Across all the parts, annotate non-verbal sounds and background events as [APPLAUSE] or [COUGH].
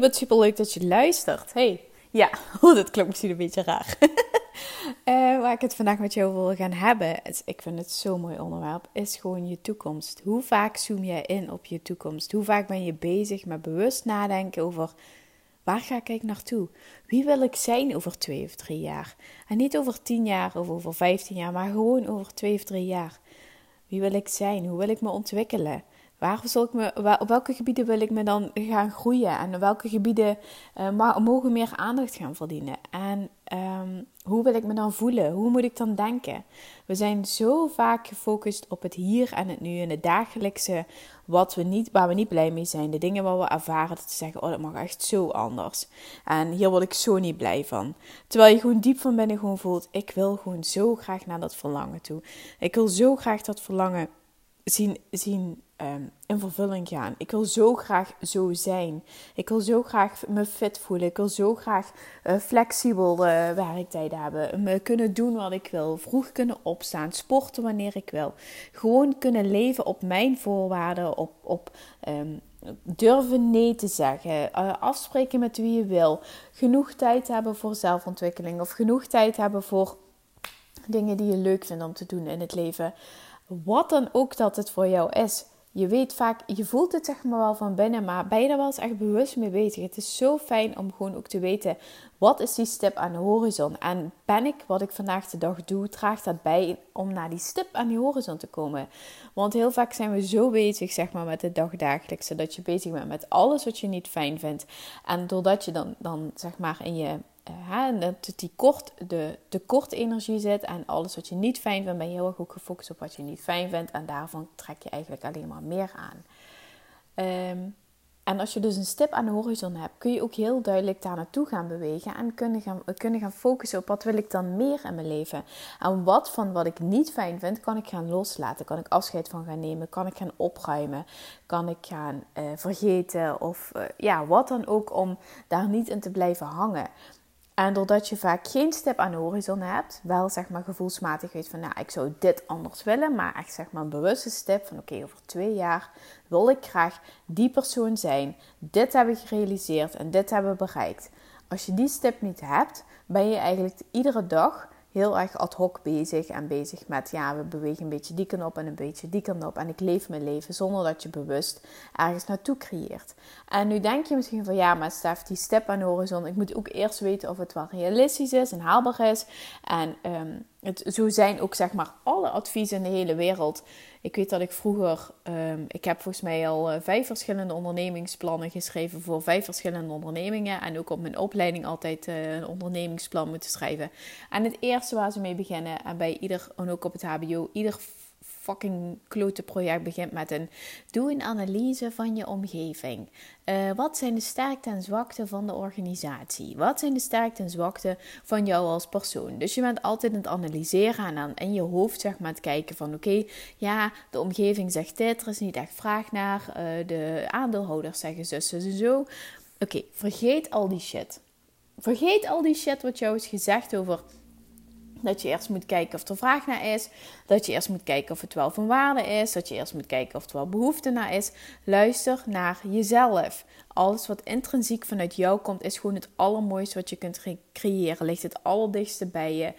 wat super leuk dat je luistert. Hey, ja, [LAUGHS] oh, dat klinkt misschien een beetje raar. uh, [LAUGHS] waar ik het vandaag met jou wil gaan hebben, is, ik vind het zo'n mooi onderwerp, is gewoon je toekomst. Hoe vaak zoom jij in op je toekomst? Hoe vaak ben je bezig met bewust nadenken over waar ga ik naartoe? Wie wil ik zijn over twee of drie jaar? En niet over tien jaar of over vijftien jaar, maar gewoon over twee of drie jaar. Wie wil ik zijn? Hoe wil ik me ontwikkelen? Waar zal ik me, op welke gebieden wil ik me dan gaan groeien? En welke gebieden uh, mogen meer aandacht gaan verdienen? En um, hoe wil ik me dan voelen? Hoe moet ik dan denken? We zijn zo vaak gefocust op het hier en het nu en het dagelijkse, wat we niet, waar we niet blij mee zijn. De dingen waar we ervaren, dat te zeggen, oh dat mag echt zo anders. En hier word ik zo niet blij van. Terwijl je gewoon diep van binnen gewoon voelt, ik wil gewoon zo graag naar dat verlangen toe. Ik wil zo graag dat verlangen zien, zien um, in vervulling gaan. Ik wil zo graag zo zijn. Ik wil zo graag me fit voelen. Ik wil zo graag uh, flexibel uh, werktijden hebben. Me kunnen doen wat ik wil. Vroeg kunnen opstaan. Sporten wanneer ik wil. Gewoon kunnen leven op mijn voorwaarden. Op, op um, durven nee te zeggen. Uh, afspreken met wie je wil. Genoeg tijd hebben voor zelfontwikkeling. Of genoeg tijd hebben voor dingen die je leuk vindt om te doen in het leven. Wat dan ook dat het voor jou is. Je weet vaak, je voelt het zeg maar wel van binnen, maar ben je er wel eens echt bewust mee bezig? Het is zo fijn om gewoon ook te weten, wat is die stip aan de horizon? En ben ik, wat ik vandaag de dag doe, draagt dat bij om naar die stip aan die horizon te komen? Want heel vaak zijn we zo bezig, zeg maar, met het dagdagelijkse, dat je bezig bent met alles wat je niet fijn vindt. En doordat je dan, dan zeg maar, in je uh, dat die kort, de tekort energie zit en alles wat je niet fijn vindt, ben je heel erg ook gefocust op wat je niet fijn vindt en daarvan trek je eigenlijk alleen maar meer aan. Ehm, en als je dus een stip aan de horizon hebt, kun je ook heel duidelijk daar naartoe gaan bewegen en kunnen gaan, kunnen gaan focussen op wat wil ik dan meer in mijn leven. En wat van wat ik niet fijn vind, kan ik gaan loslaten, kan ik afscheid van gaan nemen, kan ik gaan opruimen, kan ik gaan uh, vergeten of uh, ja, wat dan ook om daar niet in te blijven hangen. En doordat je vaak geen stip aan de horizon hebt, wel zeg maar gevoelsmatig weet van, nou, ik zou dit anders willen, maar echt zeg maar een bewuste stip van, oké, over twee jaar wil ik graag die persoon zijn. Dit heb ik gerealiseerd en dit hebben we bereikt. Als je die stip niet hebt, ben je eigenlijk iedere dag heel erg ad hoc bezig en bezig met ja, we bewegen een beetje die kant op en een beetje die kant op en ik leef mijn leven zonder dat je bewust ergens naartoe creëert. En nu denk je misschien van ja, maar Stef, die step aan de horizon, ik moet ook eerst weten of het wel realistisch is en haalbaar is. En um, het, zo zijn ook zeg maar alle adviezen in de hele wereld. Ik weet dat ik vroeger, um, ik heb volgens mij al uh, vijf verschillende ondernemingsplannen geschreven voor vijf verschillende ondernemingen. En ook op mijn opleiding altijd uh, een ondernemingsplan moeten schrijven. En het eerste waar ze mee beginnen, en bij ieder, en ook op het HBO, ieder fucking klote project begint met een doe een analyse van je omgeving. Uh, wat zijn de sterkte en zwakte van de organisatie? Wat zijn de sterkte en zwakte van jou als persoon? Dus je bent altijd aan het analyseren en aan in je hoofd zeg maar het kijken van oké, ja, de omgeving zegt dit, er is niet echt vraag naar, uh, de aandeelhouders zeggen zus, zus en zo. Oké, vergeet al die shit. Vergeet al die shit wat jou is gezegd over dat je eerst moet kijken of er vraag naar is. Dat je eerst moet kijken of het wel van waarde is. Dat je eerst moet kijken of er wel behoefte naar is. Luister naar jezelf. Alles wat intrinsiek vanuit jou komt, is gewoon het allermooiste wat je kunt creëren. Ligt het allerdichtste bij je.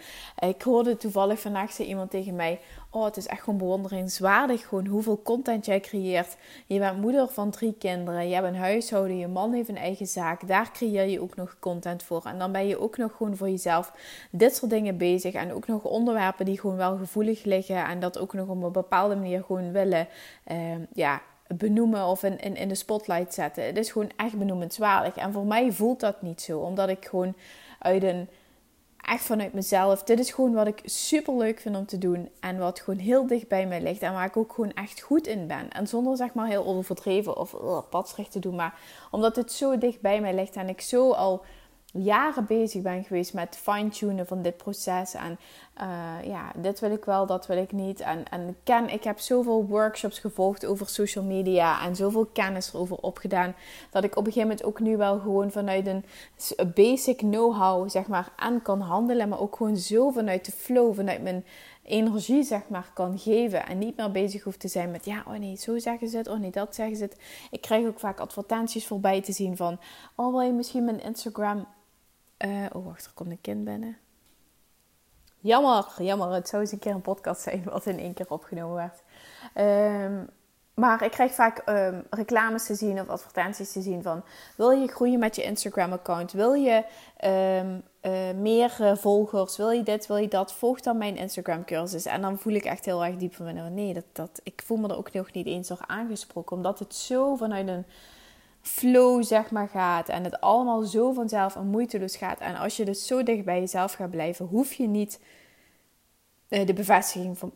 Ik hoorde toevallig vandaag zei iemand tegen mij: Oh, het is echt gewoon bewonderingswaardig. Gewoon hoeveel content jij creëert. Je bent moeder van drie kinderen. Je hebt een huishouden. Je man heeft een eigen zaak. Daar creëer je ook nog content voor. En dan ben je ook nog gewoon voor jezelf dit soort dingen bezig. En ook nog onderwerpen die gewoon wel gevoelig liggen. En dat ook nog op een bepaalde manier gewoon willen. Uh, ja, benoemen of in, in, de spotlight zetten. Het is gewoon echt benoemenswaardig. En voor mij voelt dat niet zo, omdat ik gewoon uit een echt vanuit mezelf. Dit is gewoon wat ik super leuk vind om te doen. En wat gewoon heel dicht bij mij ligt. En waar ik ook gewoon echt goed in ben. En zonder zeg maar heel overdreven of uh, padsrecht te doen. Maar omdat het zo dicht bij mij ligt. En ik zo al jaren bezig ben geweest met fine-tunen van dit proces. En uh, ja, dit wil ik wel, dat wil ik niet. En, en ken, ik heb zoveel workshops gevolgd over social media en zoveel kennis erover opgedaan. Dat ik op een gegeven moment ook nu wel gewoon vanuit een basic know-how, zeg maar, aan kan handelen. Maar ook gewoon zo vanuit de flow, vanuit mijn energie, zeg maar, kan geven. En niet meer bezig hoeft te zijn met, ja, oh nee, zo zeggen ze het, oh nee, dat zeggen ze het. Ik krijg ook vaak advertenties voorbij te zien van, oh wil je misschien mijn Instagram uh, oh, wacht, er komt een kind binnen. Jammer, jammer. Het zou eens een keer een podcast zijn wat in één keer opgenomen werd. Um, maar ik krijg vaak um, reclames te zien of advertenties te zien van... Wil je groeien met je Instagram-account? Wil je um, uh, meer uh, volgers? Wil je dit? Wil je dat? Volg dan mijn Instagram-cursus. En dan voel ik echt heel erg diep van... Nee, dat, dat, ik voel me er ook nog niet eens door aangesproken. Omdat het zo vanuit een flow zeg maar gaat. En het allemaal zo vanzelf en moeiteloos gaat. En als je dus zo dicht bij jezelf gaat blijven, hoef je niet uh, de bevestiging van,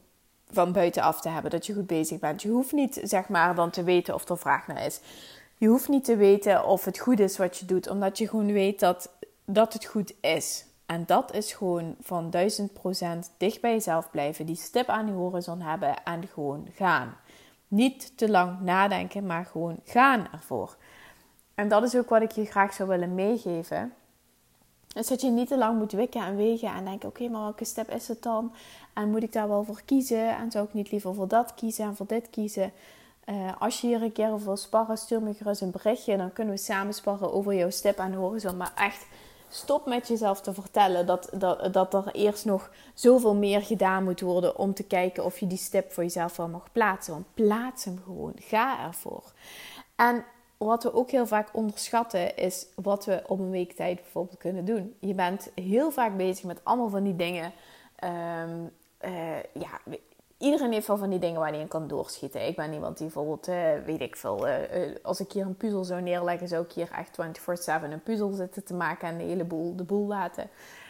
van buitenaf te hebben dat je goed bezig bent. Je hoeft niet zeg maar dan te weten of er vraag naar is. Je hoeft niet te weten of het goed is wat je doet, omdat je gewoon weet dat, dat het goed is. En dat is gewoon van 1000% dicht bij jezelf blijven, die stip aan de horizon hebben en gewoon gaan. Niet te lang nadenken, maar gewoon gaan ervoor. En dat is ook wat ik je graag zou willen meegeven. Dus dat je niet te lang moet wikken en wegen en denken: oké, maar welke step is het dan? En moet ik daar wel voor kiezen? En zou ik niet liever voor dat kiezen en voor dit kiezen? Uh, als je hier een keer over wil sparren, stuur me gerust een berichtje. Dan kunnen we samen sparren over jouw step aan de horizon. Maar echt, stop met jezelf te vertellen dat, dat, dat er eerst nog zoveel meer gedaan moet worden om te kijken of je die step voor jezelf wel mag plaatsen. Want plaats hem gewoon. Ga ervoor. En wat we ook heel vaak onderschatten is wat we op een week tijd bijvoorbeeld kunnen doen. Je bent heel vaak bezig met allemaal van die dingen. Um, uh, ja, iedereen heeft wel van die dingen waar hij in kan doorschieten. Ik ben iemand die bijvoorbeeld, uh, weet ik veel, uh, als ik hier een puzzel zou neerleggen, zou ik hier echt 24-7 een puzzel zitten te maken en de hele boel de boel laten.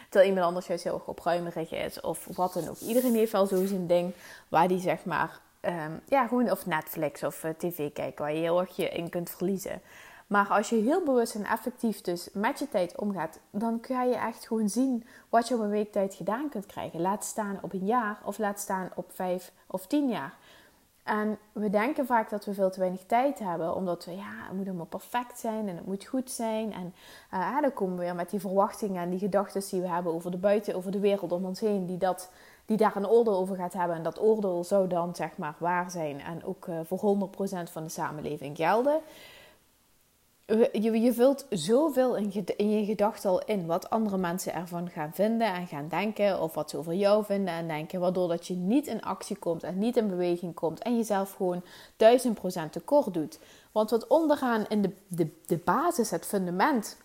Terwijl iemand anders juist heel erg opruimerig is of wat dan ook. Iedereen heeft wel zo zijn ding waar die zeg maar um, ja, gewoon of Netflix of uh, tv kijken waar je heel erg je in kunt verliezen. Maar als je heel bewust en effectief dus met je tijd omgaat, dan kun je echt gewoon zien wat je op een week tijd gedaan kunt krijgen. Laat staan op een jaar of laat staan op vijf of tien jaar. En we denken vaak dat we veel te weinig tijd hebben, omdat we, ja, het moet allemaal perfect zijn en het moet goed zijn. En uh, dan komen we weer met die verwachtingen en die gedachten die we hebben over de buiten, over de wereld om ons heen, die dat die daar een oordeel over gaat hebben. En dat oordeel zou dan zeg maar waar zijn en ook uh, voor 100% van de samenleving gelden. Je, je vult zoveel in, in je gedachten al in wat andere mensen ervan gaan vinden en gaan denken, of wat ze over jou vinden en denken, waardoor dat je niet in actie komt en niet in beweging komt en jezelf gewoon 1000% tekort doet. Want wat onderaan in de, de, de basis, het fundament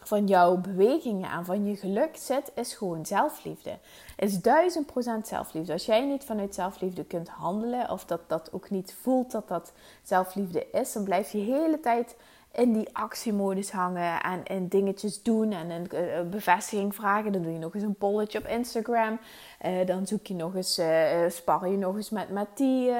van jouw bewegingen en van je geluk zit, is gewoon zelfliefde. Is duizend procent zelfliefde. Als jij niet vanuit zelfliefde kunt handelen, of dat dat ook niet voelt dat dat zelfliefde is, dan blijf je de hele tijd in die actiemodus hangen en, en dingetjes doen en een, eh, bevestiging vragen. Dan doe je nog eens een polletje op Instagram. Uh, dan zoek je nog eens, uh, spar je nog eens met, met die,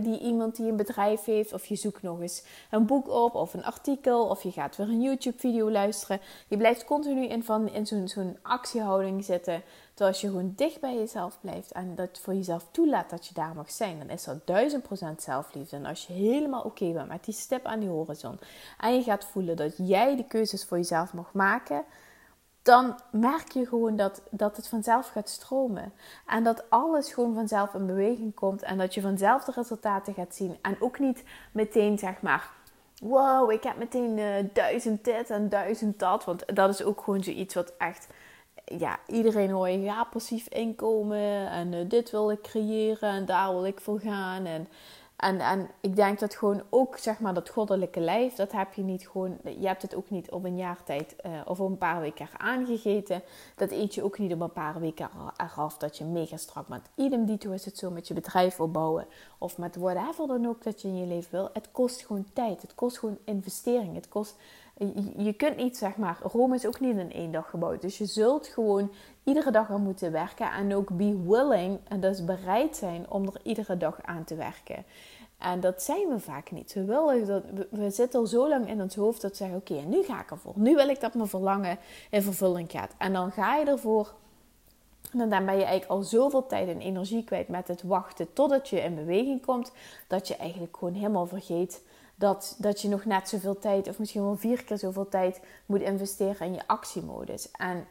die iemand die een bedrijf heeft. Of je zoekt nog eens een boek op of een artikel. Of je gaat weer een YouTube-video luisteren. Je blijft continu in, van, in zo'n zo'n actiehouding zitten. Als je gewoon dicht bij jezelf blijft en dat voor jezelf toelaat dat je daar mag zijn, dan is dat duizend procent zelfliefde. En als je helemaal oké bent met die stip aan die horizon en je gaat voelen dat jij de keuzes voor jezelf mag maken, dan merk je gewoon dat, dat het vanzelf gaat stromen. En dat alles gewoon vanzelf in beweging komt en dat je vanzelf de resultaten gaat zien. En ook niet meteen zeg maar wow, ik heb meteen uh, duizend dit en duizend dat. Want dat is ook gewoon zoiets wat echt ja, iedereen hoor je, ja, passief inkomen en uh, dit wil ik creëren en daar wil ik voor gaan. En, en, en ik denk dat gewoon ook, zeg maar, dat goddelijke lijf, dat heb je niet gewoon, je hebt het ook niet op een jaar tijd uh, of op een paar weken aangegeten. Dat eet je ook niet op een paar weken eraf dat je mega strak bent. Idem dito is het zo met je bedrijf opbouwen of met whatever dan ook dat je in je leven wil. Het kost gewoon tijd, het kost gewoon investering, het kost je kunt niet, zeg maar, Rome is ook niet in één dag gebouwd. Dus je zult gewoon iedere dag aan moeten werken. En ook be willing, en dus bereid zijn om er iedere dag aan te werken. En dat zijn we vaak niet. We, willen dat, we, zitten al zo lang in ons hoofd dat we zeggen: Oké, nu ga ik ervoor. Nu wil ik dat mijn verlangen in vervulling gaat. En dan ga je ervoor. En dan ben je eigenlijk al zoveel tijd en energie kwijt met het wachten totdat je in beweging komt. Dat je eigenlijk gewoon helemaal vergeet dat, dat je nog net zoveel tijd, of misschien wel vier keer zoveel tijd, moet investeren in je actiemodus. En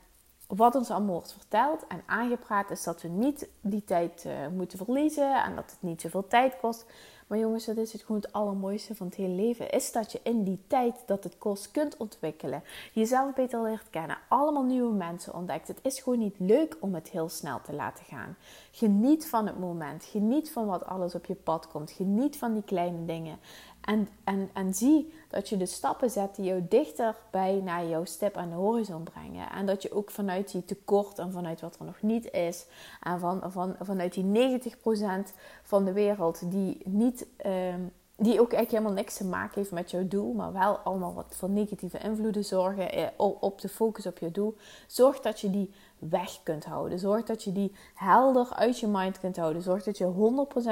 wat ons allemaal wordt verteld en aangepraat is dat we niet die tijd uh, moeten verliezen en dat het niet zoveel tijd kost. Maar jongens, dat is het gewoon het allermooiste van het hele leven. Is dat je in die tijd dat het kost kunt ontwikkelen. Jezelf beter leert kennen. Allemaal nieuwe mensen ontdekt. Het is gewoon niet leuk om het heel snel te laten gaan. Geniet van het moment. Geniet van wat alles op je pad komt. Geniet van die kleine dingen. En, en, en zie dat je de stappen zet die jou dichter bij naar jouw stip aan de horizon brengen. En dat je ook vanuit die tekort en vanuit wat er nog niet is. En van, van, vanuit die 90% van de wereld die, niet, ehm, die ook eigenlijk helemaal niks te maken heeft met jouw doel. Maar wel allemaal wat voor negatieve invloeden zorgen eh, op de focus op je doel. Zorg dat je die weg kunt houden. Zorg dat je die helder uit je mind kunt houden. Zorg dat je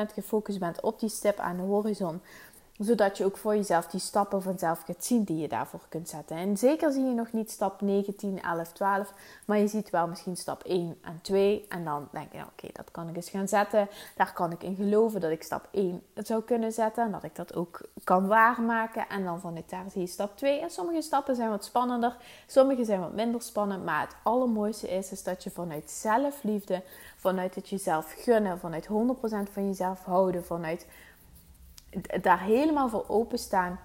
100% gefocust bent op die stip aan de horizon zodat je ook voor jezelf die stappen vanzelf gaat zien die je daarvoor kunt zetten. En zeker zie je nog niet stap 9, 10, 11, 12. Maar je ziet wel misschien stap 1 en 2. En dan denk je, oké, dat kan ik eens gaan zetten. Daar kan ik in geloven dat ik stap 1 zou kunnen zetten. En dat ik dat ook kan waarmaken. En dan vanuit daar zie je stap 2. En sommige stappen zijn wat spannender. Sommige zijn wat minder spannend. Maar het allermooiste is, is dat je vanuit zelfliefde, vanuit het jezelf gunnen, vanuit 100% van jezelf houden, vanuit daar helemaal voor openstaan,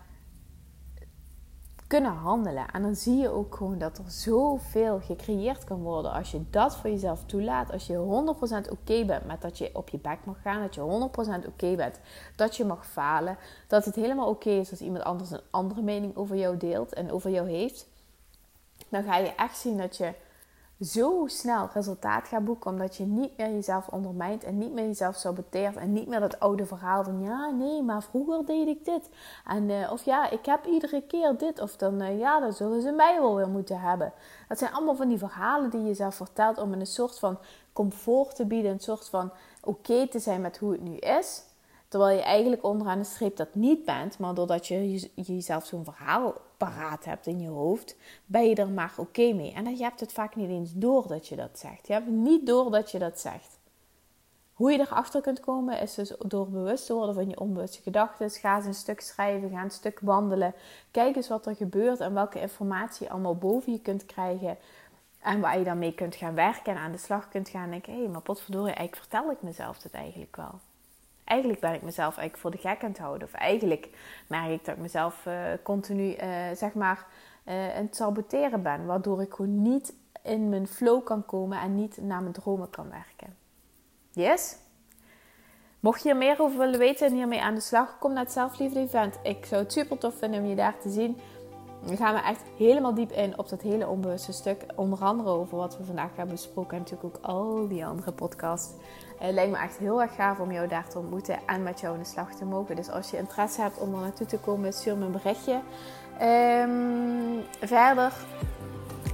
kunnen handelen. En dan zie je ook gewoon dat er zoveel gecreëerd kan worden als je dat voor jezelf toelaat. Als je 100% oké bent met dat je op je bek mag gaan, dat je 100% oké bent dat je mag falen, dat het helemaal oké is als iemand anders een andere mening over jou deelt en over jou heeft. Dan ga je echt zien dat je zo snel resultaat gaat boeken. Omdat je niet meer jezelf ondermijnt en niet meer jezelf saboteert. En niet meer dat oude verhaal van ja, nee, maar vroeger deed ik dit. En, uh, of ja, ik heb iedere keer dit. Of dan uh, ja, dan zullen ze mij wel weer moeten hebben. Dat zijn allemaal van die verhalen die je zelf vertelt om een soort van comfort te bieden. Een soort van oké te zijn met hoe het nu is. Terwijl je eigenlijk onderaan de streep dat niet bent. Maar doordat je jezelf zo'n verhaal paraat hebt in je hoofd, ben je er maar oké mee. En je hebt het vaak niet eens door dat je dat zegt. Je hebt niet door dat je dat zegt. Hoe je erachter kunt komen is dus door bewust te worden van je onbewuste gedachten. Ga eens een stuk schrijven, ga een stuk wandelen. Kijk eens wat er gebeurt en welke informatie je allemaal boven je kunt krijgen. En waar je dan mee kunt gaan werken en aan de slag kunt gaan. En denken, hé, hey, maar potverdorie, eigenlijk vertel ik mezelf dit eigenlijk wel eigenlijk ben ik mezelf eigenlijk voor de gek aan het houden. Of eigenlijk merk ik dat ik mezelf uh, continu, uh, zeg maar, uh, aan het saboteren ben. Waardoor ik gewoon niet in mijn flow kan komen en niet naar mijn dromen kan werken. Yes? Mocht je er meer over willen weten en hiermee aan de slag, kom naar het Zelfliefde Event. Ik zou het super tof vinden om je daar te zien. Dan gaan we echt helemaal diep in op dat hele onbewuste stuk. Onder andere over wat we vandaag hebben besproken. En natuurlijk ook al die andere podcasts. Het lijkt me echt heel erg gaaf om jou daar te ontmoeten en met jou in de slag te mogen. Dus als je interesse hebt om er naartoe te komen, stuur me een berichtje. Um, verder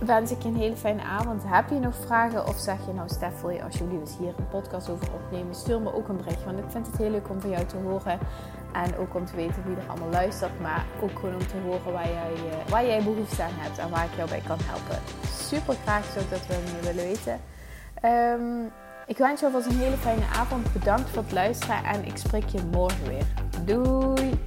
wens ik je een hele fijne avond. Heb je nog vragen of zeg je nou Stef, wil je alsjeblieft eens hier een podcast over opnemen? Stuur me ook een berichtje, want ik vind het heel leuk om van jou te horen. En ook om te weten wie er allemaal luistert, maar ook gewoon om te horen waar jij, uh, waar jij behoefte aan hebt en waar ik jou bij kan helpen. Super graag zou ik dat willen weten. Um, ik wens je alvast een hele fijne avond. Bedankt voor het luisteren en ik spreek je morgen weer. Doei!